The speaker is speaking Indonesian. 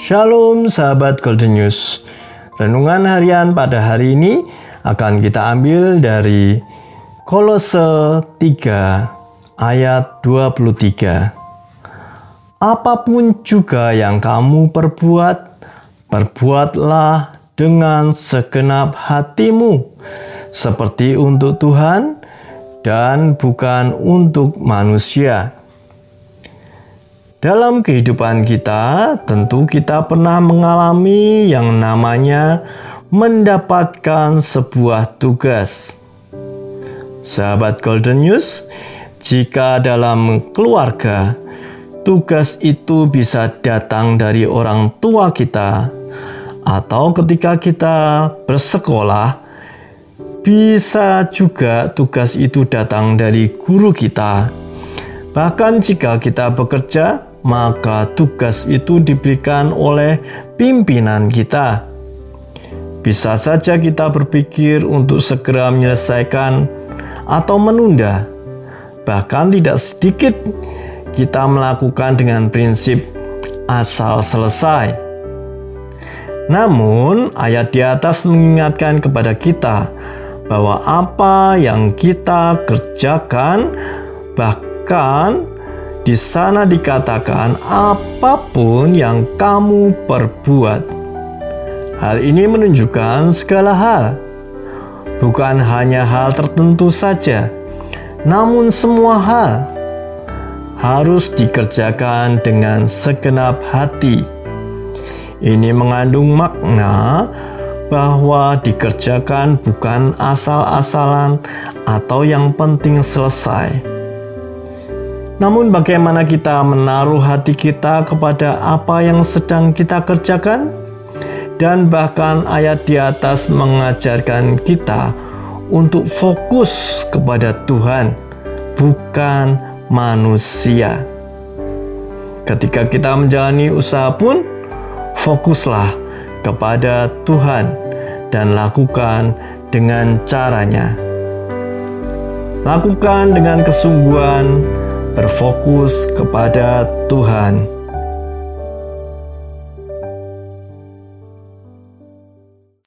Shalom sahabat Golden News. Renungan harian pada hari ini akan kita ambil dari Kolose 3 ayat 23. Apa pun juga yang kamu perbuat, perbuatlah dengan segenap hatimu, seperti untuk Tuhan dan bukan untuk manusia dalam kehidupan kita, tentu kita pernah mengalami yang namanya mendapatkan sebuah tugas. Sahabat Golden News, jika dalam keluarga tugas itu bisa datang dari orang tua kita, atau ketika kita bersekolah, bisa juga tugas itu datang dari guru kita. Bahkan jika kita bekerja, maka tugas itu diberikan oleh pimpinan kita. Bisa saja kita berpikir untuk segera menyelesaikan atau menunda. Bahkan tidak sedikit kita melakukan dengan prinsip asal selesai. Namun, ayat di atas mengingatkan kepada kita bahwa apa yang kita kerjakan, bahkan di sana dikatakan apa pun yang kamu perbuat. Hal ini menunjukkan segala hal, bukan hanya hal tertentu saja, namun semua hal harus dikerjakan dengan segenap hati. Ini mengandung makna bahwa dikerjakan bukan asal-asalan atau yang penting selesai namun, bagaimana kita menaruh hati kita kepada apa yang sedang kita kerjakan, dan bahkan ayat di atas mengajarkan kita untuk fokus kepada Tuhan, bukan manusia. Ketika kita menjalani usaha pun, fokuslah kepada Tuhan dan lakukan dengan caranya. Lakukan dengan kesungguhan berfokus kepada Tuhan.